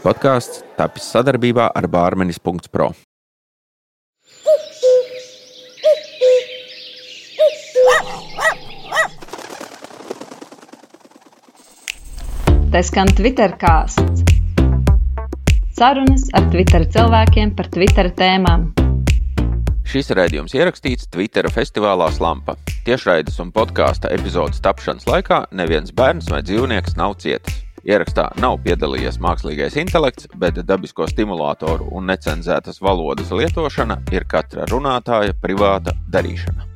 Podkāsts tapis sadarbībā ar Bārmenis.pro. Tā skan Twitter kāsts. Sarunas ar Twitter cilvēkiem par Twitter tēmām. Šis raidījums ierakstīts Twitter festivālā Slampa. Tiešraides un podkāstu epizodes tapšanas laikā neviens bērns vai dzīvnieks nav cietis. Ierakstā nav piedalījies mākslīgais intelekts, bet dabisko stimulātoru un necenzētas valodas lietošana ir katra runātāja privāta darīšana.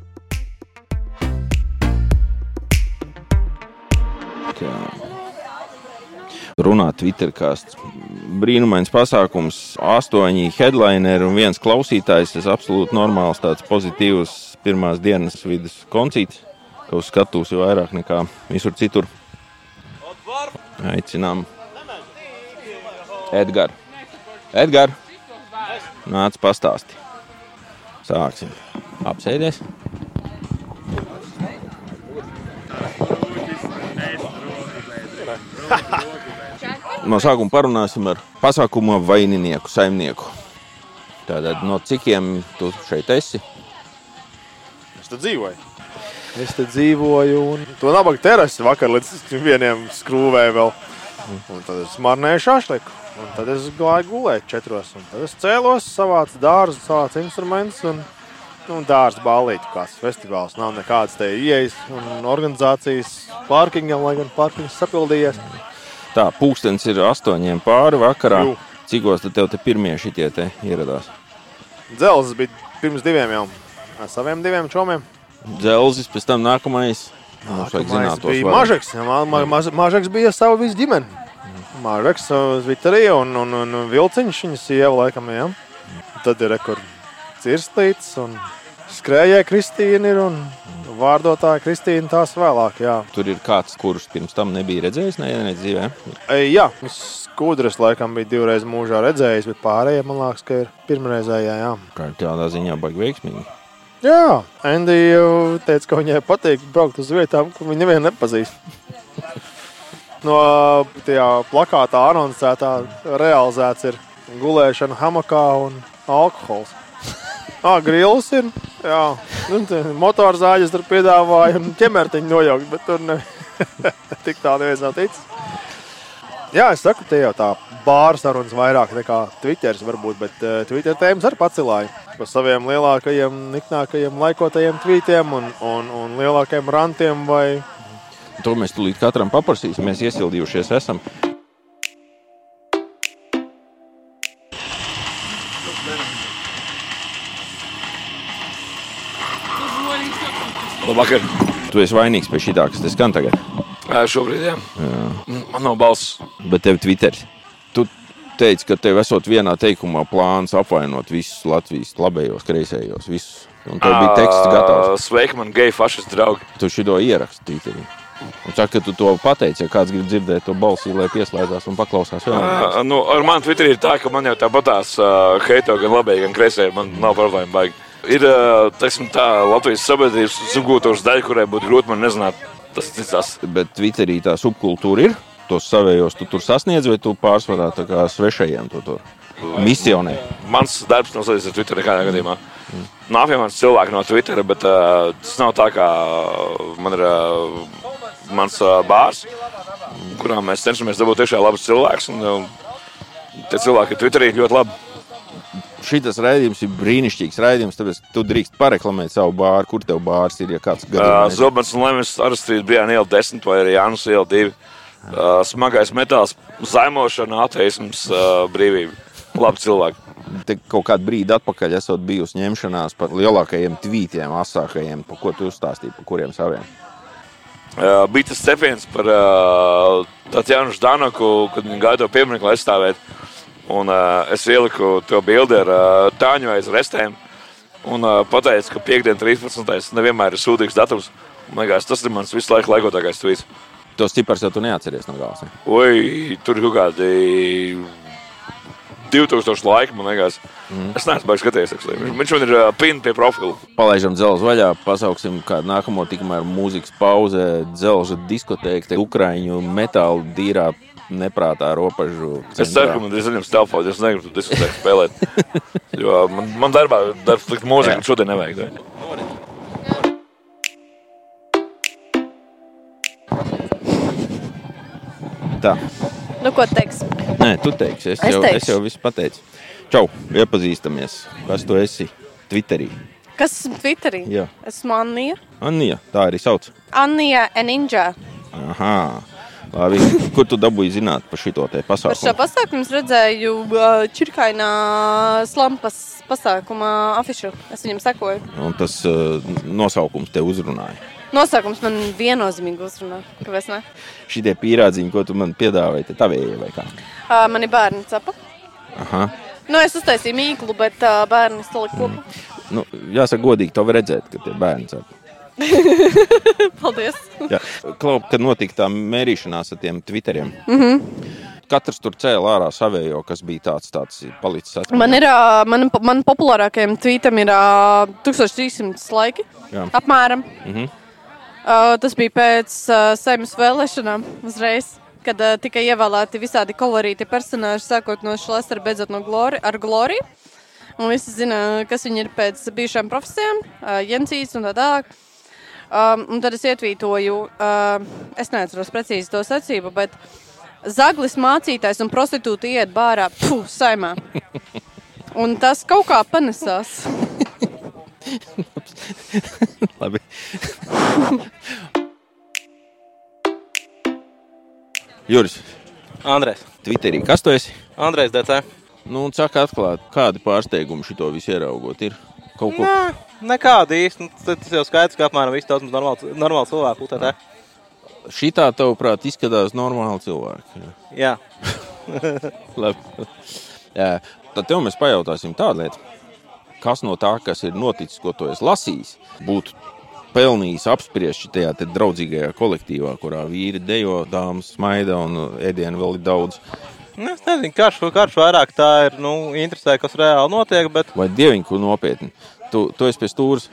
Tā. Runāt Twitter kāsts. Brīnumains pasākums, astoņi headlineri un viens klausītājs. Tas absolūti normāls, tāds pozitīvs pirmās dienas vidas koncīts, ka uz skatuves jau vairāk nekā visur citur. Aicinām Edgars. Edgars, nāc pastāsti. Sāksim. Apsēdies. No sākuma parunāsim ar pasākuma vaininieku, saimnieku. Tātad no cikiem tu šeit esi? Es tur dzīvoju. Es te dzīvoju, un to nabaga terasi vakar līdz vieniem skrūvēju vēl. Un tad es marnēju šašliku. Un tad es gāju gulēt četros. Un tad es cēlos, savācu dārzu, savācu instrumentus. Un, un dārza ballīti, kāds festivāls. Nav nekādas te ieejas un organizācijas pārkingam, lai gan pārkings sapildījies. Tā, pūkstens ir astoņiem pāri vakarā. Jū. Cikos tad tev te pirmie šitie te ieradās? Dzelzs bija pirms diviem jau. Ar saviem diviem čomiem. Dzelzis, pēc tam nākamais. Mums vajag zināt, tos bija vairāk. Mažeks. Ma, ma, ma, mažeks bija savu visu ģimeni. Mažeks, Vitorija un, un, un, un Vilciņš, viņa sieva laikam, jā. Tad ir rekur cirslīts un skrējēja Kristīna ir un vārdotāja Kristīna tās vēlāk, jā. Tur ir kāds, kurš pirms tam nebija redzējis, nevienā dzīvē. Ei, jā, skudras laikam bija divreiz mūžā redzējis, bet pārējie man liekas, ka ir pirmreizējā, jā. Kā tādā ziņā baigi veiksmīgi. Jā, jau teica, ka viņai patīk braukt uz vietām, kur viņa nevienu nepazīst. no tajā plakātā anoncētā realizēts ir gulēšana hamakā un alkohols. Ah, grils ir. Jā, nu, motorzāģis tur piedāvāja un ķemertiņu nojaukt, bet tur ne, tik tā neviens nav ticis. Jā, es saku, te jau tā bāra sarunas vairāk nekā Twitter, varbūt, bet uh, Twitter tēmas arī pacēlāja par saviem lielākajiem, niknākajiem laikotajiem tweetiem un, un, un lielākajiem rantiem. Vai... To mēs tūlīt katram paprasīsim. Mēs iesildījušies esam. Labvakar. Tu esi vainīgs pie šī tā, kas te skan tagad. Ā, Šobrīd, jā. Man nav balss. Bet tev Twitter. Tu teici, ka tev esot vienā teikumā plāns apvainot visus Latvijas labējos, kreisējos. Visus. Un tev bija teksts gatavs. Sveiki, man geju fašas draugi. Tu šo ierakstu Twitterī. Un saka, ka tu to pateici, ja kāds grib dzirdēt to balsi, lai pieslēdzās un paklausās vēl. Ā, Nu, ar mani Twitterī ir tā, ka man jau tāpatās uh, heito gan labēji, gan kreisēji. Man nav problēma baigi. Ir ā, teiksim, tā Latvijas sabiedrības zugūtošs daļa, kurai būtu grūti man nezināt. Tas tas. Bet Twitterī tā subkultūra ir. Tos savējos tu tur sasniedz, vai tu pārsvarā svešajiem to tur misionē. Mans darbs nav saistīts ar Twitter nekādā gadījumā. Nav jau mans cilvēks no Twitter, bet uh, tas nav tā kā man ir uh, mans uh, bārs, kurā mēs cenšamies dabūt tiešām labus cilvēkus. Un, uh, tie cilvēki ir Twitterī ļoti labi. Šis raidījums ir brīnišķīgs raidījums, tāpēc tu drīkst pareklamēt savu bāru, kur tev bārs ir. Ja kāds Uh, gadījumā Zobens un Lemons arestēts Briāna iela 10 vai arī Jānis iela 2. Uh, smagais metāls, zaimošana, ateisms, uh, brīvība. Labi cilvēki. te kaut kādu brīdi atpakaļ esot bijusi ņemšanās par lielākajiem tvītiem, asākajiem, par ko tu uzstāstīji, par kuriem saviem. Uh, bija tas cepiens par uh, Tatjanu Ždanoku, kad viņa gaida to pieminiektu aizstāvēt. Un, uh, es ieliku to bildi ar uh, tāņu aiz restēm. Un uh, pateicu, ka piekdien 13. nevienmēr ir sūdīgs datums. Man liekas, tas ir mans visu laiku laikotākais tvīts. Tos cipars jau tu neatceries no galvas. Ne? Oi, tur kaut kādi 2000 laika, man liekas. Mm. Es neesmu baigts skatījies. actually. Viņš, viņš man ir pinta pie profila. Palaidām dzelzceļa vaļā, pasauksim kādu nākamo, tikmēr mūzikas pauze, dzelzceļa diskotēka, te Ukraiņu metāla dīrā neprātā robežu. Es ceru, ka man ir zaļums telefons, es negribu diskutēt, spēlēt. Jo man, man darbā darbs un šodien nevajag. Tā. Nu, ko teiks? Nē, tu teiksi, es, Es jau, teikšu. es jau visu pateicu. Čau, iepazīstamies. Kas tu esi? Twitterī. Kas esmu Twitterī? Jā. Esmu Anija. Anija, tā arī sauc. Anija Eninja. Aha. Labi. Kur tu dabūji zināt par šito te Par šo pasākumu? pasākumu es redzēju uh, Čirkainā slampas pasākuma afišu. Es viņam sekoju. Un tas uh, nosaukums te uzrunāja. Nosaukums man viennozīmīgi uzrunā. Kāpēc ne? Šitie pīrādziņi, ko tu man piedāvāji, te tavējie vai kā? Uh, mani bērni capa. Aha. Nu, es uztaisīju mīklu, bet uh, bērni salika kopā. Nu, jāsaka godīgi, to var redzēt, ka tie bērni cep. Paldies! Jā, Klau, kad notika tā mērīšanās ar tiem Twitteriem. Mm Mhm. -hmm. Katrs tur cēlā ārā savējo, kas bija tāds, tāds palicis atmiņā. Man ir, man, man populārākajam tvītam ir uh, 1300 laiki. Jā. Apmēram. Mhm. Uh, tas bija pēc uh, saimnes vēlēšanām uzreiz. Kad uh, tika ievēlēti visādi kolorīti personāļi, sākot no Šlesera, beidzot no Glori, ar Gloriju. Un visi zina, kas viņi ir pēc bijušām profesijām, uh, Jensīs un tā tālāk. Um, un tad es ietvītoju, uh, es neatceros precīzi to secību, bet zaglis mācītājs un prostitūta iet bārā, puh, saimā. Un tas kaut kā panesās. Labi. Juris, Andrejs. Twitterī, kas tu esi? Andrejs DC. Nu, un saka, atklāt, kādi pārsteigumi šito visu ieraugot ir. Kaut ko Nē, nekāda īsti. Nu, Tas jau skaidrs, ka apmēram viss tāds normāls, normāls cilvēks. UTT. šitā, tavuprāt, izskatās normāli cilvēki. Jā. Jā, Labi. Jā, tad tev mēs pajautāsim tādu lietu, kas no tā, kas ir noticis, ko tu esi lasījis, būtu pelnījis apspriest šajā te draudzīgajā kolektīvā, kurā vīri dejo, dāmas smaida un ēdienu vēl ir daudz. Nu, es nezinu, karš, karš vairāk tā ir. Nu, interesē, kas reāli notiek. Bet, Vai dieviņ, ko nopietni? Tu, tu esi pie stūres.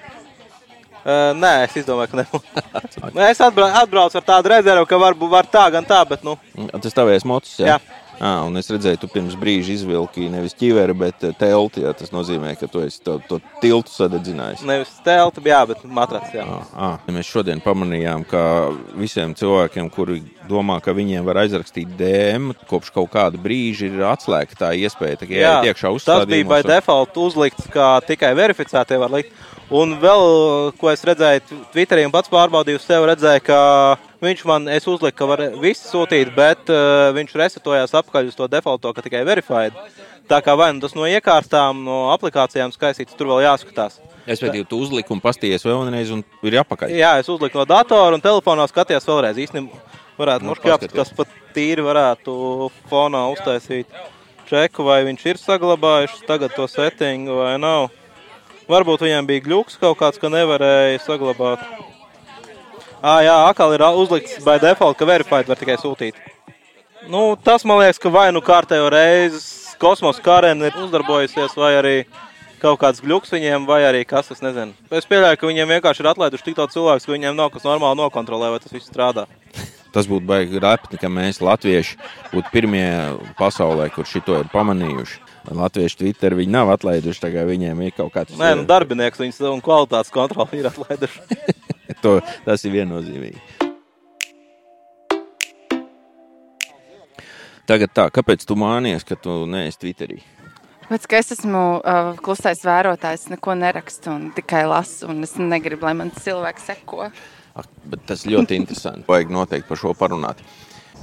uh, nē, es izdomāju, ka nebūs. es atbraucu, ar tādu rezervu, ka varbūt var tā, gan tā, bet nu, Tas tavējais mocis. Jā. Jā. À, un es redzēju, tu pirms brīža izvilki nevis ķiveri, bet eh, telti. Jā, tas nozīmē, ka tu esi to, to tiltu sadedzinājis. nevis telti, jā, bet matracis. Jā. À, à. Mēs šodien pamanījām, ka visiem cilvēkiem, kuri domā, ka viņiem var aizrakstīt DM, kopš kaut kāda brīža ir atslēgta tā iespēja. Tā, iet iekšā tas bija by default uzlikts, kā tikai verificētie var likt. Un vēl, ko es redzēju, Twitterī pats pārbaudīju sev, redzēju, ka viņš man, es uzliku, ka var visi sūtīt, bet uh, viņš resetojās apakaļ uz to defaulto, ka tikai verified. Tā kā vai nu tas no iekārtām, no aplikācijām skaistīts, tur vēl jāskatās. Es pēdējo tu uzliku un pasties vēlreiz, un ir jāpakaļ. Jā, es uzliku no datora un telefonā skatījos vēlreiz. Īstenībā varētu Nu, kas pat tīri varētu fonā uztaisīt čeku, vai viņš ir saglabājuši tagad to settingu vai nav. Varbūt viņiem bija gluks kaut kāds, ka nevarēja saglabāt. À, jā, atkal ir uzlikts by default, ka verified var tikai sūtīt. Nu, tas man liekas, ka vai nu kārtējo reizi kosmosa karēna ir uzdarbojusies, vai arī kaut kāds gluks viņiem, vai arī kas, es nezinu. Es pieļauju, ka viņiem vienkārši ir atlaiduši tik daudz cilvēku, ka viņiem nav kas normāli nokontrolē, vai tas viss strādā. Tas būtu baigi repni, ka mēs, latvieši, būtu pirmie pasaulē, kur šito ir pamanījuši. Latviešu Twitter viņi nav atlaiduši, tagad viņiem ir kaut kāds. Nē, nu, darbinieks viņas un kvalitātes kontroli ir atlaiduši. to, tas ir viennozīmīgi. Tagad tā, kāpēc tu mānies, ka tu neesi Twitterī? Pēc es esmu uh, klusais vērotājs, neko nerakstu un tikai lasu. un Es negribu, lai man cilvēki seko. Ak, bet tas ļoti interesanti. Vajag noteikti par šo parunāt.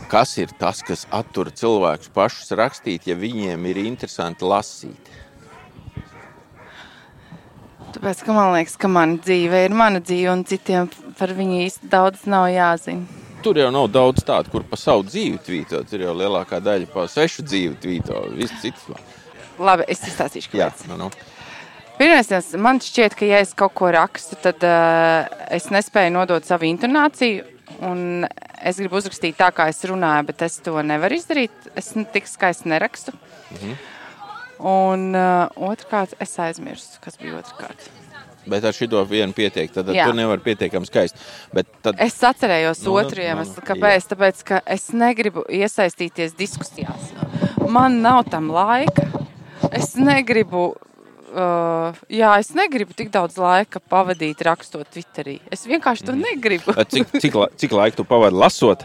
Kas ir tas, kas attur cilvēkus pašus rakstīt, ja viņiem ir interesanti lasīt? Tāpēc, ka man liekas, ka mana dzīve ir mana dzīve, un citiem par viņu īsti daudz nav jāzina. Tur jau nav daudz tādu, kur pa savu dzīvi tvīto. Tur jau lielākā daļa pa sešu dzīvi tvīto. Viss cits. Labi, es izstāstīšu, Jā, kāpēc. nu, nu. Pirmais, man šķiet, ka, ja es kaut ko rakstu, tad uh, es nespēju nodot savu intonāciju. Un es gribu uzrakstīt tā, kā es runāju, bet es to nevaru izdarīt. Es n- tik skaisti nerakstu. -hmm. Un uh, otrkārt, es aizmirsu, kas bija otrkārt. Bet ar šo vienu pietiek, tad Jā. tu nevari pietiekami skaisti. Bet tad, Es atcerējos Nu, nu, nu, otru nu, iemeslu, nu, kāpēc. Tāpēc, ka es negribu iesaistīties diskusijās. Man nav tam laika. Es negribu. Uh, jā, es negribu tik daudz laika pavadīt rakstot Twitterī. Es vienkārši to negribu. Bet cik, cik, la- cik laika tu pavadi lasot?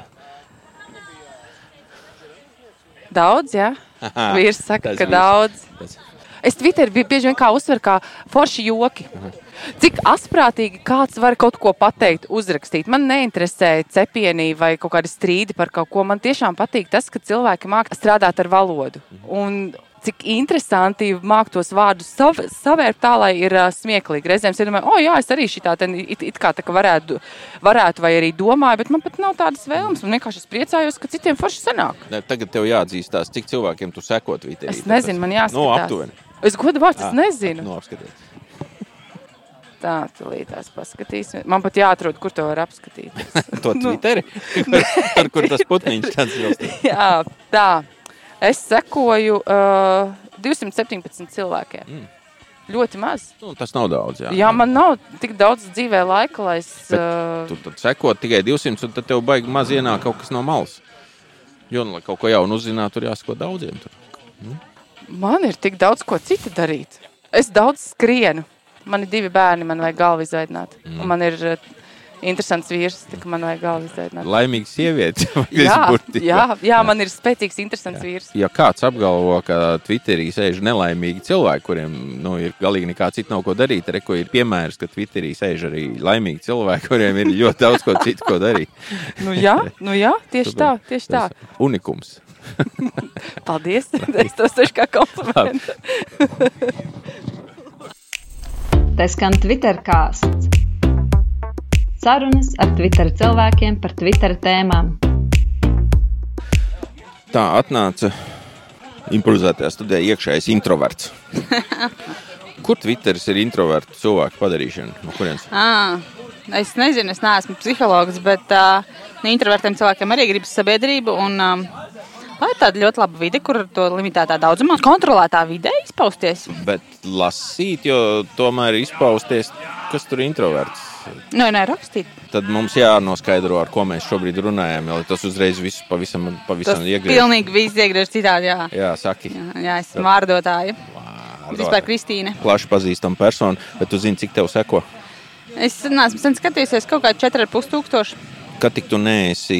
Daudz, jā. Aha, Vīrs saka, ka viss. daudz. Tas- Es Twitterī bie- bieži vien kā uzsveru, kā forši joki. Cik asprātīgi kāds var kaut ko pateikt, uzrakstīt. Man neinteresē cepienī vai kaut kādi strīdi par kaut ko. Man tiešām patīk tas, ka cilvēki māca strādāt ar valodu. Un cik interesanti māk tos vārdus sav, savērpt tā, lai ir uh, smieklīgi. Reizēm es domāju, oh, jā, es arī šitā ten it, it kā tā kā varētu, varētu, vai arī domāju, bet man pat nav tādas vēlmes. Man vienkārši es priecājos, ka citiem forši sanāk. Ne, Tagad tev jāatzīstās, cik cilvēkiem tu seko Twitterī. Es nezinu, man jāskatās. Nu, aptuveni. Es godu vārds, es Ah, nezinu. Nu, apskaties. Tā, tūlītās paskatīsim. Man pat jāatrod, kur to var apskatīt. To Nu. Twitteri, ar kur tas putniņš tāds vilst. Jā, tā. Es sekoju uh, 217 cilvēkiem. Mm. Ļoti maz. Nu, tas nav daudz. Jā, Jā, man nav tik daudz dzīvē laika, lai es. Bet Uh, Tu tad seko tikai 200, un tad tev baigi maz ienāk kaut kas no malas. Jo, nu, lai kaut ko jaunu uzzinātu, tur jāsako daudziem. Tur. man ir tik daudz ko citu darīt. Es daudz skrienu. Man ir divi bērni, man vajag galvu izveidot. Mm. Un man ir uh, interesants vīrs, tā kā man vajag galvu izveidot. Laimīga sieviete. Jā, jā, jā, man ir spēcīgs, interesants vīrs. Ja kāds apgalvo, ka Twitterī sēž nelaimīgi cilvēki, kuriem nu, ir galīgi nekā cita nav ko darīt, tad ir piemērs, ka Twitterī sēž arī laimīgi cilvēki, kuriem ir ļoti daudz ko citu ko darīt. Nu, jā, nu, jā tieši tā, tieši tā. Tas Unikums. Paldies! Es to saku kā komplimentu. Tā skan Twitter kāsts. Sarunas ar Twitter cilvēkiem par Twitter tēmām. Tā atnāca improvizētajā studijā iekšējais introverts. Kur Twitteris ir introvertu cilvēku padarīšana? No kurienes? À, es nezinu, es neesmu psihologs, bet uh, introvertiem cilvēkiem arī gribas sabiedrību. Un, um, tā ir tāda ļoti laba vide, kur to limitētā daudzumā, kontrolētā vidē izpausties. Bet lasīt, jo tomēr izpausties, kas tur ir introverts. Nu, nē, rakstīt. Tad mums jānoskaidro, ar ko mēs šobrīd runājam, jo tas uzreiz viss pavisam, pavisam iegriež. pilnīgi viss iegriež citādi. Jā, Jā, saki. jā, jā esmu vārdotāja. Vispār Kristīne. Plaši pazīstama persona, bet tu zini, cik tev seko. Es neesmu sen skatījusies kaut kādā 4,5 tūkstoši. Kad tik tu neesi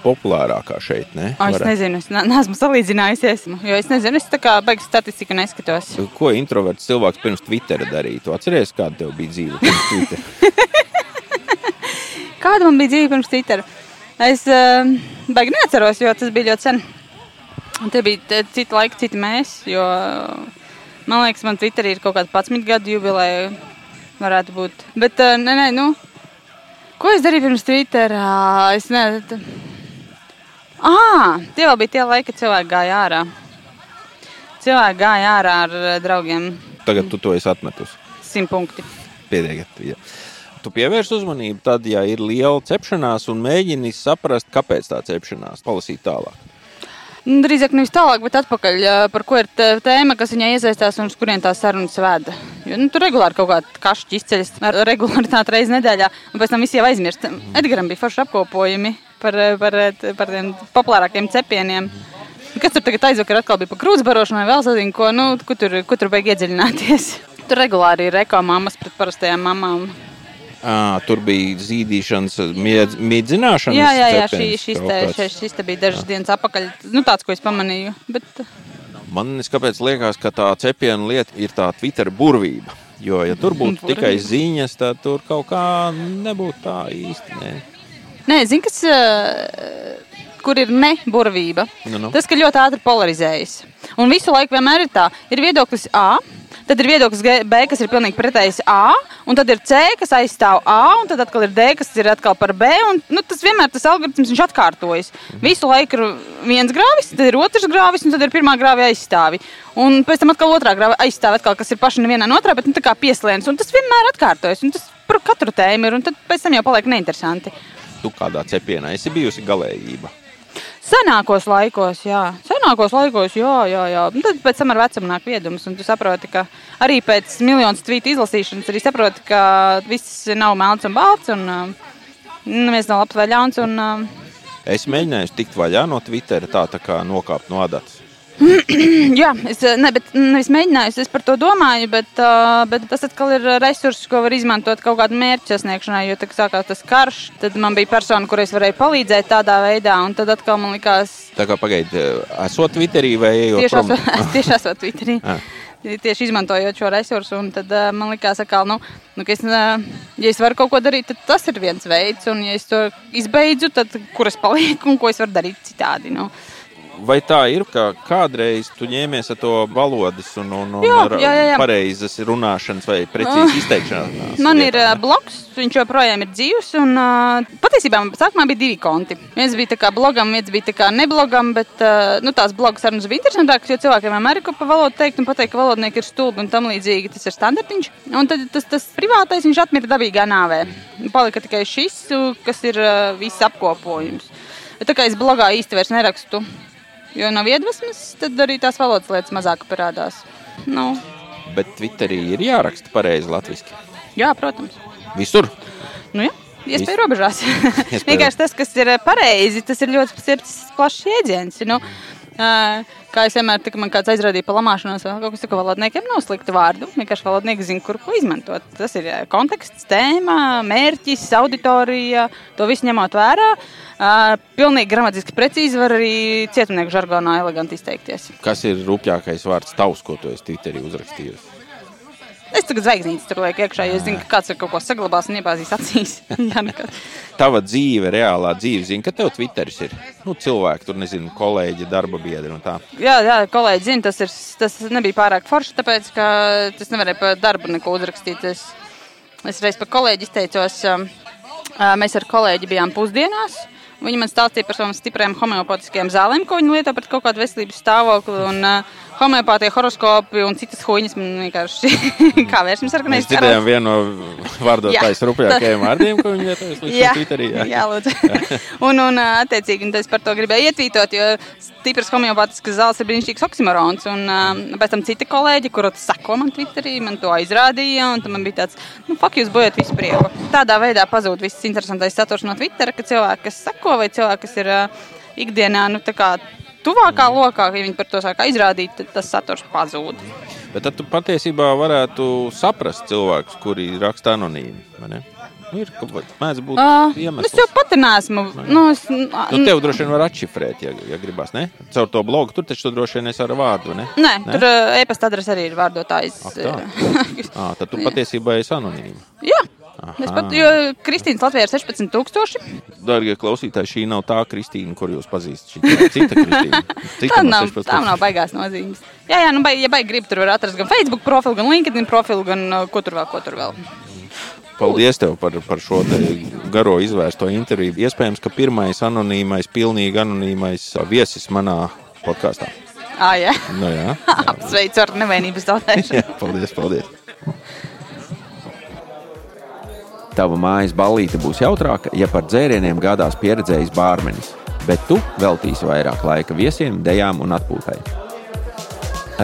populārākā šeit, ne? O, es Varētu. nezinu, es ne, neesmu salīdzinājusies. Jo es nezinu, es tā kā beigu statistiku neskatos. Ko introverts cilvēks pirms Twittera darīja? Tu atceries, kāda tev bija dzīve pirms Twittera? Kāda man bija dzīve pirms Twitter? Es uh, baigi neatceros, jo tas bija ļoti sen. Tie bija citi laiki, citi mēs. Jo, man liekas, man Twitterī ir kaut kāda 11 gadu jubileja. Varētu būt. Bet, uh, nē, nē, nu, ko es darīju pirms Twitter? Uh, es nezinu. Ah, tie vēl bija tie laiki, kad cilvēki gāja ārā. Cilvēki gāja ārā ar uh, draugiem. Tagad tu to esi atmetus. Simt punkti. Pietiek. Ja. Tu pievērsi uzmanību tad, ja ir liela cepšanās un mēģini saprast, kāpēc tā cepšanās, palasīt tālāk. Nu, Drīzāk nevis tālāk, bet atpakaļ, par ko ir tē- tēma, kas viņai iesaistās un uz kurien tās sarunas veda. Jo, nu, tur regulāri kaut kāda kašķi izceļas ar regulāritāti reizes nedēļā, un pēc tam visi jau aizmirst. Edgaram bija forši apkopojumi par, par, par tiem populārākiem cepieniem. Kas tur tagad aizvakar atkal bija par krūtsbarošanu vai vēl zinu, ko, nu, ko tur, ko tur beig iedziļināties. Tur regulāri ir rekomāmas pret parastajām mamām. À, tur bija zīdīšanas, miedz, miedzināšanas. Jā, jā, jā šī, cepens šis, te, šis, šis te bija dažas dienas atpakaļ. Nu, tāds, ko es pamanīju. Bet, Man liekas, ka tā cepiena lieta ir tā Twitter burvība. Jo, ja tur būtu Burvība. tikai ziņas, tad tur kaut kā nebūtu tā īsti. Ne. Nē, zini, kas, ā, kur ir neburvība. Nu, nu. Tas, ka ļoti ātri polarizējas. Un visu laiku vienmēr ir tā, ir viedoklis A. Tad ir viedoklis B, kas ir pilnīgi pretējs A, un tad ir C, kas aizstāv A, un tad atkal ir D, kas ir atkal par B. Un, nu, tas vienmēr tas algoritms viņš atkārtojas. Visu laiku ir viens grāvis, tad ir otrs grāvis, un tad ir pirmā grāvja aizstāvi. Un pēc tam atkal otrā grāvja aizstāv, atkal, kas ir paši nevienā otrā, bet nu, tā kā pieslēdz. Un tas vienmēr atkārtojas, un tas par katru tēmu ir, un tad pēc tam jau paliek neinteresanti. Tu kādā cepienā esi bijusi galējība. Senākos laikos, jā, senākos laikos, jā, jā, jā. Un tad pēc tam ar vecumu nāk viedums, un tu saproti, ka arī pēc miljonus tvītu izlasīšanas arī saproti, ka viss nav melns un balts, un uh, neviens nav labs vai ļauns. Un, uh, Es mēģināju tikt vaļā no Twitter, tā, tā kā nokāpt no adatas. Jā, es eh, ne, bet, nevis mēģināju, es par to domāju, bet, uh, bet tas atkal ir resurss, ko var izmantot kaut kādu mērķu sasniegšanai. Jo tā kā sākās tas karš, tad man bija persona, kurai es varēju palīdzēt tādā veidā, un tad atkal man likās, Tā kā pagaidi, esot Twitterī vai ejot tieši esot, tieši esot Twitterī. Ah. Tieši izmantojot šo resursu, un tad uh, man likās, ka, nu, nu, ka es, uh, ja es varu kaut ko darīt, tad tas ir viens veids, un ja es to izbeidzu, tad kur es palieku un ko es varu darīt citādi. Nu. Vai tā ir, ka kādreiz tu ņēmies ar to valodas un, un, un Jā, jā, jā, jā. pareizas runāšanas vai precīzi izteikšanās? Man ir uh, bloks, viņš joprojām ir dzīves. Un, uh, patiesībā man sākumā bija divi konti. Viens bija kā blogam, viens bija kā neblogam, bet uh, nu, tās blogas sarunas bija interesantākas, jo cilvēkiem vienmēr ir ko pa valodu teikt un pateikt, ka valodnieki ir stulbi un tam līdzīgi. Tas ir standartiņš. Un tad tas, tas privātais viņš atmira dabīgā nāvē. Palika tikai šis, kas ir uh, viss apkopojums. Bet Tā kā es blogā vairs nerakstu, jo nav iedvesmas, tad arī tās valodas lietas mazāk parādās. Nu, Bet Twitterī ir jāraksta pareizi latviešu. jā, protams. Visur. Nu, jā. Iespēja robežās. Vienkārši tas, kas ir pareizi, tas ir ļoti plašs jēdziens. Nu, ā, kā es vienmēr, kad man kāds aizrādīja par lamāšanos, vai kaut kas tāds, valodniekiem nav slikta vārdu. Vienkārši valodnieki zina, kur ko izmantot. Tas ir konteksts, tēma, mērķis, auditorija. To visu ņemot vērā. Pilnīgi gramatiski precīzi var arī cietumnieku žargonā eleganti izteikties. Kas ir rupjākais vārds tavs, ko tu esi Twitterī uzrakstījis? Es tagad zvaigznītes tur lieku iekšā, jo es zinu, ka kāds ir kaut ko saglabājis un iepazīs acīs. Jā. Tava dzīve, reālā dzīve, zina, ka tev Twitteris ir. Nu, cilvēki tur, nezinu, kolēģi, darba biedri un tā. Jā, jā kolēģi zina, tas, ir, tas nebija pārāk forši, tāpēc ka tas nevarēja par darbu neko uzrakstīt. Es, es reiz par kolēģi izteicos, um, uh, mēs ar kolēģi bijām pusdienās. Viņi man stāstīja par savām stiprām homeopātiskajām zālēm, ko viņi lieto pret kaut kādu veselības stāvokli. Un, uh, homeopātija, horoskopi un citas huīņas man vienkārši kā vērsmes Mēs sarkanais dzirdējām vienu no vārdotājas Jā. rupjākajiem vārdiem, ko viņi lietojas līdz Jā, Twitterī. jā. jā lūdzu. un, un, ā, attiecīgi, un es par to gribēju ietvītot, jo stipras homeopātiskas zāles ir brīnišķīgs oksimorons. Un ā, pēc tam citi kolēģi, kurot sako man Twitterī, man to izrādīja, un man bija tāds, nu, fuck, jūs bojat visu prieku. Tādā veidā pazūd viss interesantais saturs no Twittera, ka cilvēki, kas sako, vai cilvēki, kas ir ā, ikdienā, nu, tā kā tuvākā lokā, ja viņi par to sāk izrādīt, tad tas saturs pazūd. Bet tad tu patiesībā varētu saprast cilvēkus, kuri raksta anonīmi. Nu, ir kaut kāds būt Uh, iemesls. es jau pati nesmu. Nu, es, Nu, tev droši vien var atšifrēt, ja, ja gribās. Ne? Caur to blogu tur taču tu droši vien esi ar vārdu. Ne? Nē, Ne? tur ā, e-pasta adrese arī ir vārdotājs. Ak, tā. À, tad tu patiesībā esi anonīms. Jā, es pat, jo Kristīnas Latvijā ir 16,000. Darbie klausītāji, šī nav tā Kristīna, kur jūs pazīstat. Šī ir cita Kristīna. Cita Tā nav, 16. tā nav baigās nozīmes. Jā, jā, nu, bai, ja baigi grib, tur var atrast gan Facebook profilu, gan LinkedIn profilu, gan uh, ko tur vēl, ko tur vēl. Paldies tev par, par šo garo izvērsto interviju. Iespējams, ka pirmais anonīmais, pilnīgi anonīmais viesis manā podkāstā. Ā, jā, Nu, jā, apsveicu ar nevainības zaudēšanu. jā, paldies, paldies. Tava mājas ballīte būs jautrāka, ja par dzērieniem gādās pieredzējis bārmenis, bet tu veltīsi vairāk laika viesiem, dejām un atpūtai.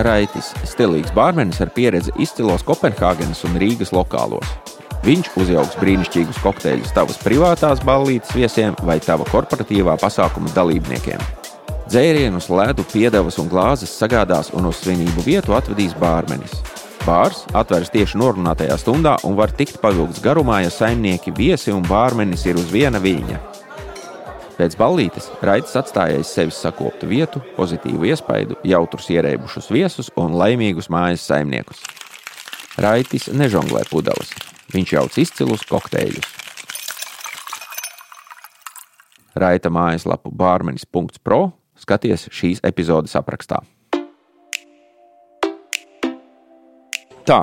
Raitis - stilīgs bārmenis ar pieredzi izcilos Kopenhāgenes un Rīgas lokālos. Viņš uzjauks brīnišķīgus kokteļus tavas privātās ballītes viesiem vai tava korporatīvā pasākuma dalībniekiem. Dzērienus, ledu, piedevas un glāzes sagādās un uz svinību vietu atvedīs bārmenis. Bārs atveras tieši norunātajā stundā un var tikt pavilgts garumā, ja saimnieki, viesi un bārmenis ir uz viena viļņa. Pēc ballītes Raits atstāja aiz sevis sakoptu vietu, pozitīvu iespaidu, jautrus ierēbušus viesus un laimīgus mājas saimniekus. Raitis nežonglē pudeles, viņš jauc izcilus kokteļus. Raita mājaslapu bārmenis.pro skaties šīs epizodes aprakstā. Tā,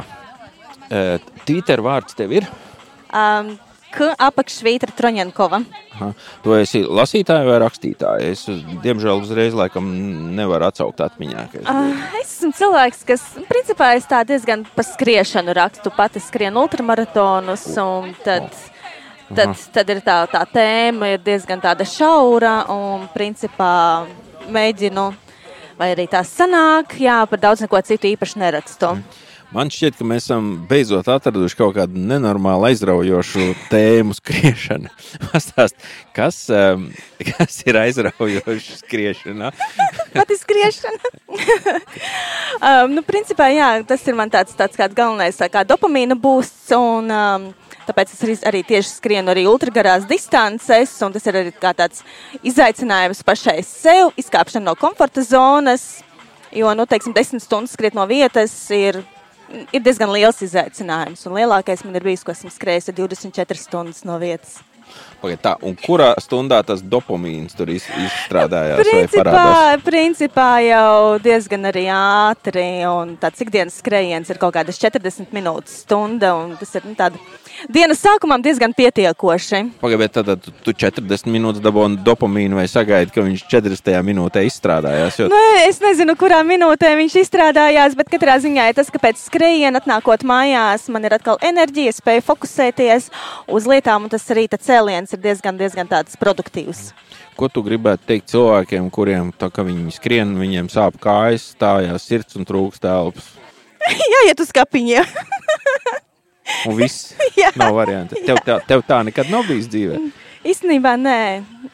Twitter vārds tev ir? Um, K apakšvītra Troņankova. Aha. Tu esi lasītāja vai rakstītāja? Es, diemžēl, uzreiz laikam nevaru atsaukt atmiņā. es. Uh, es esmu cilvēks, kas principā es tā diezgan pa skriešanu rakstu. Pati skrienu ultramaratonus, un tad, tad, tad ir tā, tā tēma ir diezgan tāda šaura, un principā mēģinu vai arī tā sanāk. Jā, par daudz neko citu īpaši nerakstu. Man šķiet, ka mēs esam beidzot atraduši kaut kādu nenormālu aizraujošu tēmu skriešanu. Pastāst, kas, um, kas ir aizraujoši skriešanā? Pati skriešana. um, nu, principā, jā, tas ir man tāds, tāds galvenais tā kā dopamīna būsts. Un, um, Tāpēc es arī, arī tieši skrienu arī ultragarās distances, un tas ir arī tāds izaicinājums pašai sev, izkāpšana no komforta zonas. Jo, nu, teiksim, desmit stundas skriet no vietas ir ir diezgan liels izaicinājums. Un lielākais man ir bijis, ko esmu skrējis 24 stundas no vietas. Pagad, tā, un kurā stundā tas dopamīns tur izstrādājās? Principā, principā jau diezgan arī ātri. Tāds ikdienas skrējiens ir kaut kādas 40 minūtes stunda. Tas ir nu, tāda dienas sākumam diezgan pietiekoši. Pagaidiet, tad, tad tu 40 minūtes dabūji dopamīnu vai sagaidi, ka viņš 40 minūtē izstrādājās? Jo... Nu, es nezinu, kurā minūtē viņš izstrādājās, bet katrā ziņā ir tas, ka pēc skrējiena atnākot mājās, man ir atkal enerģija, spēja fokusēties uz lietām, un tas rīta cēliens ir diezgan, diezgan tāds produktīvs. Ko tu gribētu teikt cilvēkiem, kuriem tā kā viņi skrien, viņiem sāp kājas, stājās sirds un trūkst elpas? Jāiet uz kapiņiem! Un viss nav variantu. Tev tā, tev tā nekad nav bijis dzīvē. Īstenībā nē,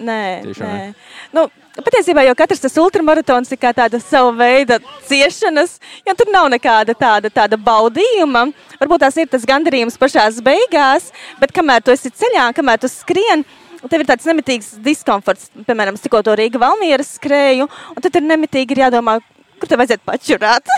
nē. Tiešām, nē. Nu, patiesībā jau katrs tas ultramaratons ir kā tāda sava veida ciešanas, jo tur nav nekāda tāda, tāda baudījuma. Varbūt tās ir tas gandarījums pašās beigās, bet kamēr tu esi ceļā, kamēr tu skrieni, Tev ir tāds nemitīgs diskomforts, piemēram, tikko to Rīga Valmieras skrēju, un tad ir nemitīgi ir jādomā, kur tev vajadzētu pačurāt.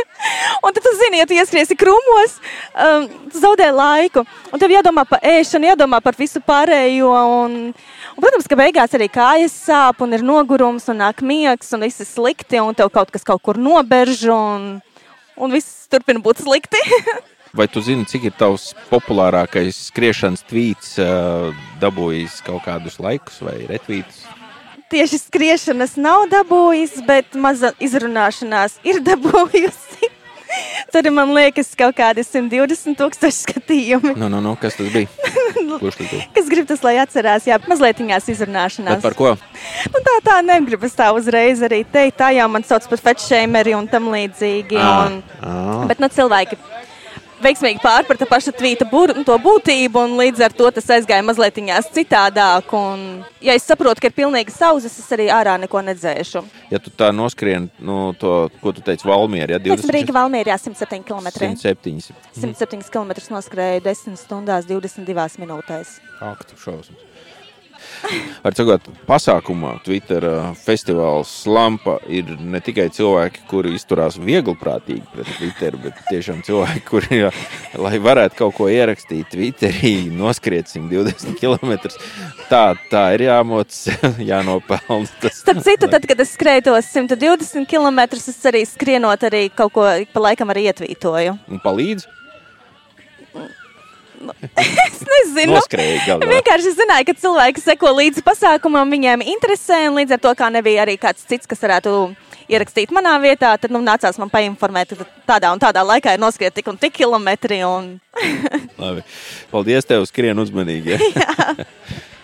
un tad, tu zini, ja tu ieskriesi krūmos, um, tu zaudē laiku. Un tev jādomā par ēšanu, jādomā par visu pārējo. Un, un, protams, ka beigās arī kājas sāp, un ir nogurums, un nāk miegs, un viss ir slikti, un tev kaut kas kaut kur noberž, un, un viss turpina būt slikti. Vai tu zini, cik ir tavs populārākais skriešanas tvīts, uh, dabūjis kaut kādus laikus vai retvītus? Tieši skriešanas nav dabūjis, bet maza izrunāšanās ir dabūjusi. Tur man liekas, kaut kādi 120 tūkstoši skatījumi. Nu, nu, nu, kas tas bija? Kas grib tas, lai atcerās, jā, mazliet viņās izrunāšanās. Bet par ko? Nu, tā tā negribas tā uzreiz arī teikt. Tā jau man sauc par fetšēmeri un tam līdzīgi. À, un, à. Bet nu, cilvēki veiksmīgi pārprata paša tvīta būr, to būtību, un līdz ar to tas aizgāja mazliet citādāk. Un, ja es saprotu, ka ir pilnīgi sauzes, es arī ārā neko nedzēšu. Ja tu tā noskrien, nu, to, ko tu teici, Valmiera, ja 20... Rīga Valmiera, 107 km. 107. 107 km noskrēju 10 stundās, 22 minūtēs. Ak, tu šausmas. Var sakot, pasākumā Twitter festivāls Lampa ir ne tikai cilvēki, kuri izturās viegliprātīgi pret Twitter, bet tiešām cilvēki, kuri, ja, lai varētu kaut ko ierakstīt Twitterī, noskriet 120 km. Tā, tā ir jāmoc, jānopelna. Tas, Starp citu, tad, kad es skrēju tos 120 km, es arī skrienot arī kaut ko pa laikam arī ietvītoju. Un palīdz? Nu, es nezinu. Vienkārši zināju, ka cilvēki seko līdzi pasākumam, viņiem interesē, un līdz ar to, kā nebija arī kāds cits, kas varētu ierakstīt manā vietā, tad nu, nācās man painformēt, ka tādā un tādā laikā ir noskriet tik un tik kilometri. Un... Labi. Paldies tev, skrien uzmanīgi. Ja?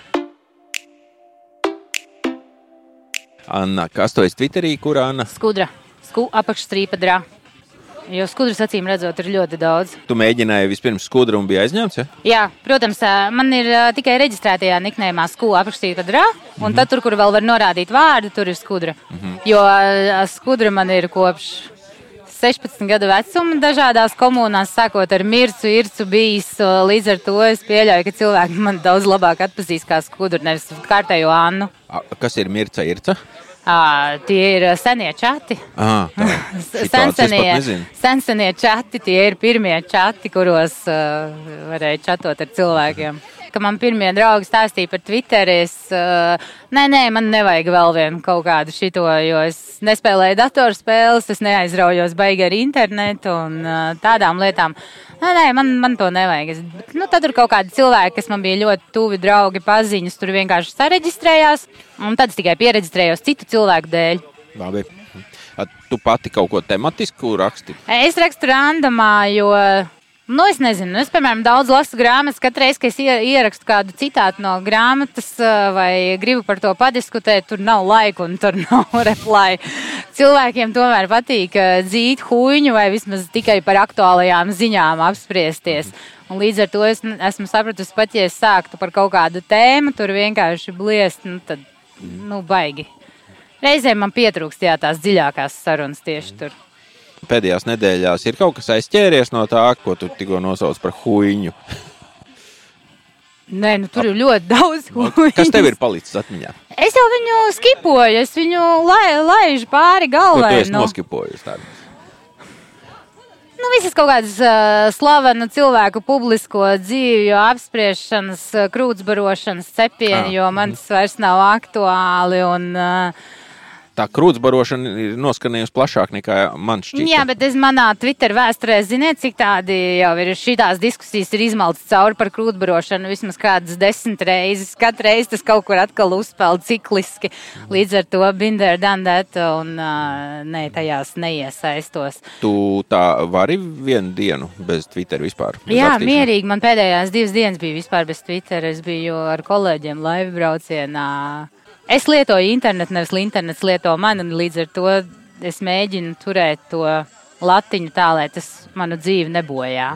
Anna, kas tu esi Twitterī, kur Anna? Skudra, Sku, apakšstrīpa drā. Jo skudras acīm redzot, ir ļoti daudz. Tu mēģināji vispirms skudru un bija aizņemts? Ja? Jā, protams, man ir tikai reģistrētajā niknējumā skūra aprakstīta drā, un mm -hmm. tad, tur, kur vēl var norādīt vārdu, tur ir skudra. Mm -hmm. Jo skudra man ir kopš 16 gadu vecuma dažādās komunās, sākot ar Mircu, Ircu bijis. Līdz ar to es pieļauju, ka cilvēki man daudz labāk atpazīst kā skudru, nevis kārtējo Annu. Kas ir Mirca, Irca? À, tie ir senie čati. Ah, Sensenie, sensenie čati, tie ir pirmie čati, kuros uh, varēja čatot ar cilvēkiem. Kad man pirmie draugi stāstīja par Twitter, es uh, nē, nē, man nevajag vēl vienu kaut kādu šito, jo es nespēlēju datorspēles, es neaizraujos baigi ar internetu un uh, tādām lietām. Nē, nē, man, man to nevajag. Es, nu, tad tur kaut kādi cilvēki, kas man bija ļoti tuvi draugi, paziņas, tur vienkārši sareģistrējās. Un tad es tikai pieregistrējos citu cilvēku dēļ. Labi. Tu pati kaut ko tematisku raksti? Es rakstu randomā, jo Nu, es nezinu, es, piemēram, daudz lasu grāmatas. Katru reizi, kad es ierakstu kādu citātu no grāmatas vai gribu par to padiskutēt, tur nav laika un tur nav reply. cilvēkiem tomēr patīk dzīt huīņu vai vismaz tikai par aktuālajām ziņām apspriesties. Un līdz ar to es esmu sapratusi, pat ja es sāktu par kaut kādu tēmu, tur vienkārši bliest, nu, tad nu, baigi. Reizēm man pietrūkst jā, tās dziļākās sarunas tieši tur. Pēdējās nedēļās ir kaut kas aizķēries no tā, ko tu tikko nosauc par huīņu. Nē, nu, tur ir ļoti daudz huīņu. Kas tev ir palicis atmiņā? Es jau viņu skipoju, es viņu lai, laižu pāri galvai. Ko tu esi nu. noskipojis tādu? Nu, visas kaut kādas uh, slavenu cilvēku publisko dzīvju apspriešanas, krūtsbarošanas cepieni, ah. jo man tas vairs nav aktuāli. Un, uh, tā krūtsbarošana ir noskanējusi plašāk nekā man šķiet. Jā, bet es manā Twitter vēsturē ziniet, cik tādi jau ir šīs diskusijas ir izmalts cauri par krūtsbarošanu vismaz kādas desmit reizes. Katru reizi tas kaut kur atkal uzspēl cikliski. Līdz ar to binder dandēt un ne, tajās neiesaistos. Tu tā vari vienu dienu bez Twitter vispār? Bez Jā, mierīgi. Man pēdējās divas dienas bija vispār bez Twitter. Es biju ar kolēģiem laivu braucienā. Es lietoju internetu, nevis internets lieto mani, un līdz ar to es mēģinu turēt to latiņu tā, lai tas manu dzīvi nebojā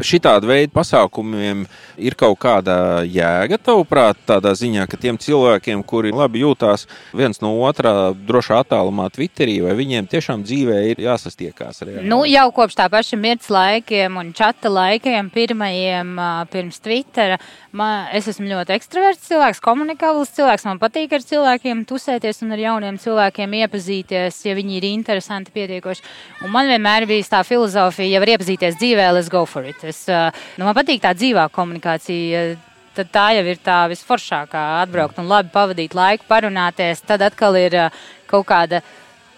šitāda veida pasākumiem ir kaut kāda jēga, tavuprāt, tādā ziņā, ka tiem cilvēkiem, kuri labi jūtās viens no otrā drošā attālumā Twitterī, vai viņiem tiešām dzīvē ir jāsastiekās? Reāli? Nu, jau kopš tā paša mirts laikiem un čata laikiem, pirmajiem pirms Twittera, man, es esmu ļoti ekstraverts cilvēks, komunikabls cilvēks, man patīk ar cilvēkiem tusēties un ar jauniem cilvēkiem iepazīties, ja viņi ir interesanti pietiekoši. Un man vienmēr bija tā filozofija, ja var iepazīties dzīvē, let's go for it. Es, nu, man patīk tā dzīvā komunikācija. Tad tā jau ir tā visforšākā. Atbraukt un labi pavadīt laiku, parunāties. Tad atkal ir kaut kāda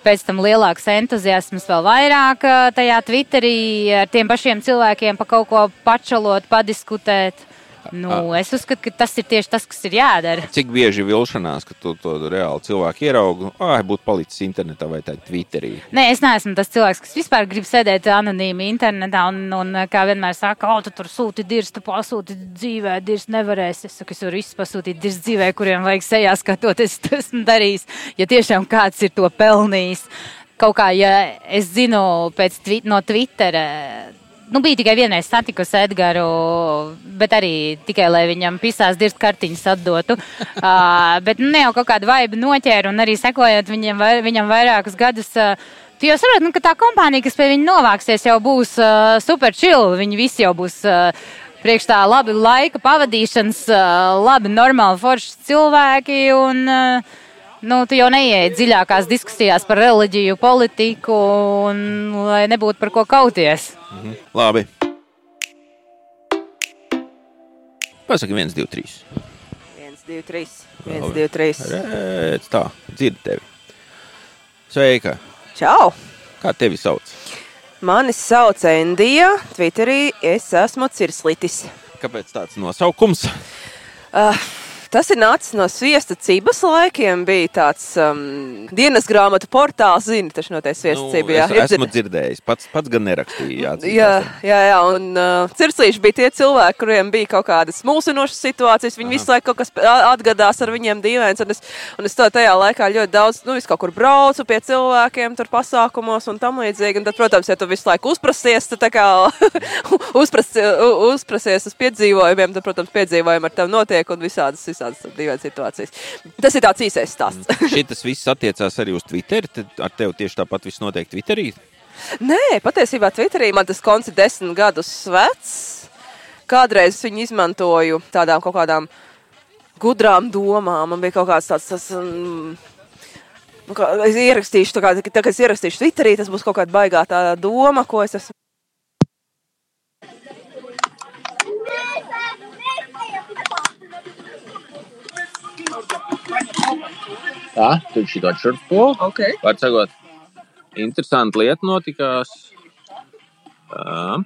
pēc tam lielāks entuziasms, vēl vairāk tajā Twitterī ar tiem pašiem cilvēkiem pa kaut ko pačalot, padiskutēt. Nu, es uzskatu, ka tas ir tieši tas, kas ir jādara. Cik bieži vilšanās, ka tu to reāli cilvēku ieraugi, ah, būtu palicis internetā vai Twitterī? Nē, es neesmu tas cilvēks, kas vispār grib sēdēt anonīmi internetā un, un kā vienmēr saka, o, tu tur sūti dirzi, tu pasūti dzīvē, dirzi nevarēs. Es saku, es varu visu pasūtīt dirzi dzīvē, kuriem vajag sejā skatoties, to esmu darījis, ja tiešām kāds ir to pelnījis. Kaut kā, ja es zinu pēc no Twittera Nu, bija tikai vienreiz satikusi Edgars, bet arī tikai lai viņam pisās dirzt kartiņas atdotu. uh, bet nu, ne jau kaut kādu vaibu noķēru un arī sekojot viņam, vai, viņam vairākus gadus. Uh, Tu jau saproti, nu, ka tā kompānija, kas pie viņa novāksies, jau būs uh, super chill. Viņi visi jau būs uh, priekš tā labi laika pavadīšanas, uh, labi, normāli forši cilvēki. Un, uh, nu, tu jau neieej dziļākās diskusijās par reliģiju, politiku, un lai nebūtu par ko kauties. Mhm. Labi. Pasaki, 1, 2, 3. 1, 2, 3. 1, 2, 3. Redz, tā, dzird tevi. Sveika! Čau! Kā tevi sauc? Mani sauc Endija. Twitterī es esmu Cirslitis. Kāpēc tāds nosaukums? Uh, Tas ir nācis no sviesta cibas laikiem. Bija tāds um, dienas grāmatu portāls, zini, tas noteikti sviesta nu, ciba. Jā, es, esmu dzirdējis, pats, pats gan nerakstīju. Jā, jā, jā, jā, un uh, cirslīši bija tie cilvēki, kuriem bija kaut kādas mulsinošas situācijas. Viņi Aha. visu laiku kaut kas atgadās ar viņiem dīvains. Un es, un es to tajā laikā ļoti daudz, nu, es kaut kur braucu pie cilvēkiem tur pasākumos un tam līdzīgi. Un tad, protams, ja tu visu laiku uzprasies, tad tā kā uzpras, uzprasies uz piedzīvojumiem, tad, protams, piedzīvojumi ar tevi notiek un visādas, visādas tādas dīvainas situācijas. Tas ir tāds īsais stāsts. Mm. Šis viss attiecās arī uz Twitter. Tad ar tevi tieši tāpat viss notiek Twitterī? Nē, patiesībā Twitterī man tas konts ir desmit gadus vecs. Kādreiz viņu izmantoju tādām kaut kādām gudrām domām. Man bija kaut kāds tāds. Tas, um, Kā, es ierakstīšu, tā kā, tā, kad es ierakstīšu Twitterī, tas būs kaut kāda baigā tā doma, ko es esmu Tā, tur šī tāda šurpula. Okay. Var sakot, interesanti lieta notikās. Tā.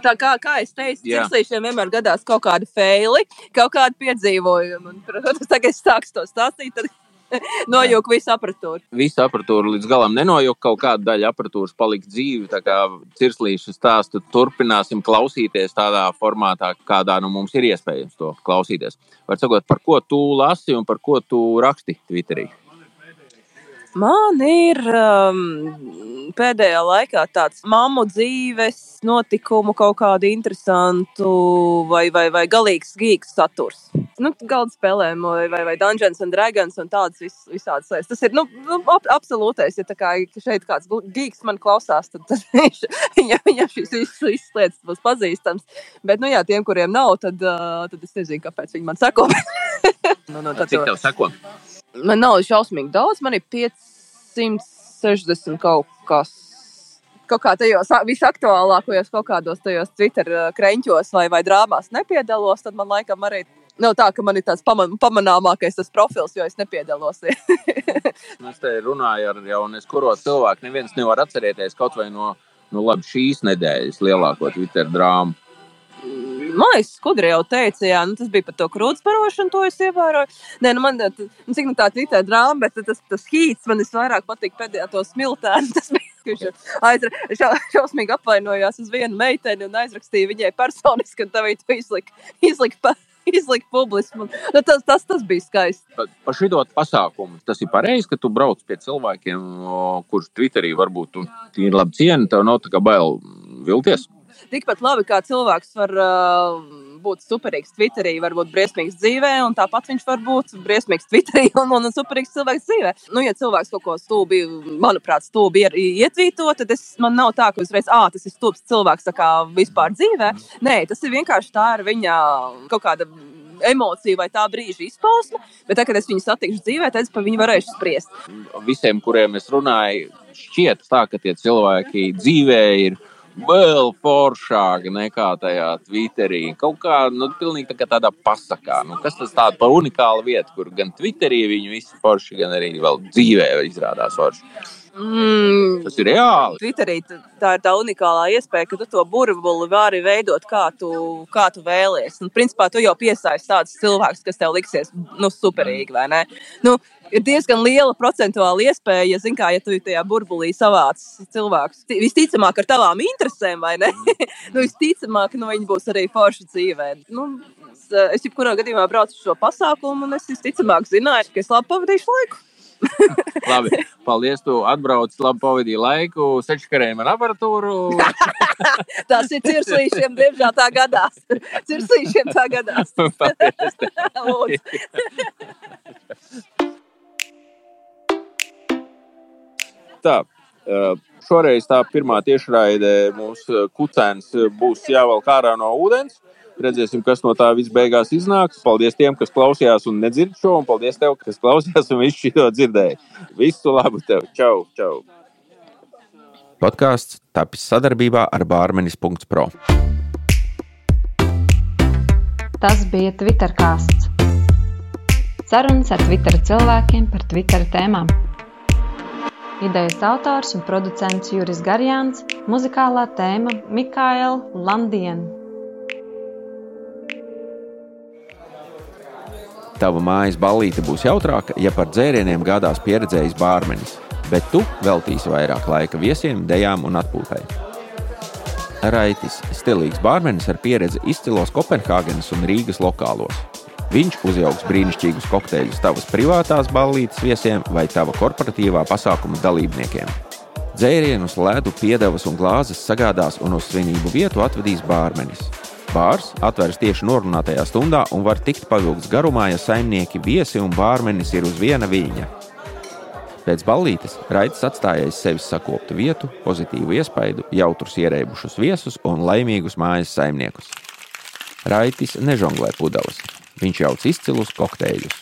Tā kā, kā es teicu, cirslīšiem vienmēr gadās kaut kādi feili, kaut kādi piedzīvojumi. Un, protams, tagad es sāku to stāstīt. Tad Nojauka visu apatūru. Visu apatūru līdz galam nenojauka, kaut kāda daļa apatūras palika dzīva. Tā kā cirslīšu stāstu turpināsim klausīties tādā formātā, kādā nu mums ir iespējams to klausīties. Var sakot, par ko tu lasi un par ko tu raksti Twitterī? Man ir um, pēdējā laikā tāds mammu dzīves notikumu, kaut kādu interesantu vai, vai, vai galīgs gīgs saturs. Nu, galda spēlēm vai, vai, vai Dungeons and Dragons un tādas vis, visādas lietas. Tas ir nu, ab, absolūtais. Ja kā šeit kāds gīgs man klausās, tad, tad viņš, ja viņam šīs visas, lietas būs pazīstams. Bet, nu jā, tiem, kuriem nav, tad, uh, tad es nezinu, kāpēc viņi man seko. nu, nu, Cik tev seko? Man nav šausmīgi daudz, man ir 560 kaut kas. Kaut kā tajos visaktuālākajos, kaut kādos tajos Twitter krāņķos vai, vai drāmās nepiedalos, tad man laikam arī nav tā, ka man ir tāds paman, pamanāmākais tas profils, jo es nepiedalos. es te runāju ar jau neskuro cilvēku. Neviens nevar atcerēties kaut vai no, no labi, šīs nedēļas lielāko Twitter drāmu. Man liekas, skudri jau teica, jā, nu, tas bija par to krūtis barošanu, to es ievēroju. Nē, nu, man nu, cik nu tā citā drāma, bet tas, tas hīts man visvairāk patīk pēdējā to smiltēnu. Tas bija, kurš aizra, šā, šausmīgi apvainojās uz vienu meiteni un aizrakstīja viņai personiski, un tā viņa izlika, izlika izlikt publiski. Nu, tas, tas, tas bija skaisti. Par, par šo pasākumu tas ir pareizi, ka tu brauc pie cilvēkiem, kurus Twitterī varbūt ir labi cieni, tev nav tā kā bail vilties tikpat labi kā cilvēks var uh, būt superīgs Twitterī, varbūt briesmīgs dzīvē, un tāpat viņš var būt briesmīgs Twitterī un, un superīgs cilvēks dzīvē. Nu, ja cilvēks kaut ko stulbi, manuprāt, stulbi ir ietvīto, tad es, man nav tā, ka uzreiz, ah, tas ir stulbs cilvēks vispār dzīvē. Nē, tas ir vienkārši tā ir viņa kaut kāda emocija vai tā brīža izpausme, bet tad, kad es viņu satikšu dzīvē, tad es par viņu varēšu spriest. Visiem, kuriem es runāju, šķiet tā, ka tie cilvēki dzīvē ir vēl foršāka nekā tajā Twitterī. Kaut kā, nu, pilnīgi tā kā tādā pasakā. Nu, kas tas tāds par unikālu vietu, kur gan Twitterī viņi visi forši, gan arī vēl dzīvē izrādās forši. Mm. Tas ir reāli. Twitterī tā ir tā unikālā iespēja, ka tu to burbuli vari veidot, kā tu, kā tu vēlies. Un, principā, tu jau piesaisti tādus cilvēkus, kas tev liksies nu, superīgi, vai ne? Nu, ir diezgan liela procentuāla iespēja, ja, zin, kā, ja tu tajā burbulī savāc cilvēkus. Visticamāk, ar tavām interesēm, vai ne? nu, visticamāk, nu, viņi būs arī forši dzīvē. Nu, es jebkurā gadījumā braucu uz šo pasākumu, un es visticamāk zināju, ka es labi pavadīšu laiku. labi, paldies. Tu atbrauc, labi pavadīji laiku, sečkarēji man aparatūru. Tas ir cirslīšiem, diemžēl tā gadās. Cirslīšiem tā gadās. tā, šoreiz tā pirmā tiešraide mums kucēns būs jāvelk ārā no ūdens. Redzēsim, kas no tā viss beigās iznāks. Paldies tiem, kas klausījās un nedzird šo, un paldies tev, kas klausījās un visu šo dzirdēja. Visu labu tev! Čau! čau. Podkāsts tapis sadarbībā ar Bārmenis.pro. Tas bija Twitter kāsts. Sarunas ar Twitter cilvēkiem par Twitter tēmām. Idejas autors un producents Juris Garjāns, muzikālā tēma Mikaela Landiena. Tava mājas ballīte būs jautrāka, ja par dzērieniem gādās pieredzējis bārmenis, bet tu veltīsi vairāk laika viesiem, dejām un atpūtai. Raitis - stilīgs bārmenis ar pieredzi izcilos Kopenhāgenes un Rīgas lokālos. Viņš uzjauks brīnišķīgus kokteļus tavas privātās ballītes viesiem vai tava korporatīvā pasākuma dalībniekiem. Dzērienus, ledu, piedevas un glāzes sagādās un uz svinību vietu atvedīs bārmenis. Bārs atveras tieši norunātajā stundā un var tikt pavilkts garumā, ja saimnieki, viesi un bārmenis ir uz viena viļņa. Pēc ballītes Raits atstāja aiz sevis sakoptu vietu, pozitīvu iespaidu, jautrus ierēbušus viesus un laimīgus mājas saimniekus. Raitis nežonglē pudeles, viņš jauc izcilus kokteļus.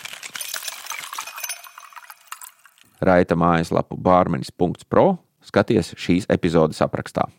Raita mājaslapu bārmenis.pro skaties šīs epizodes aprakstā.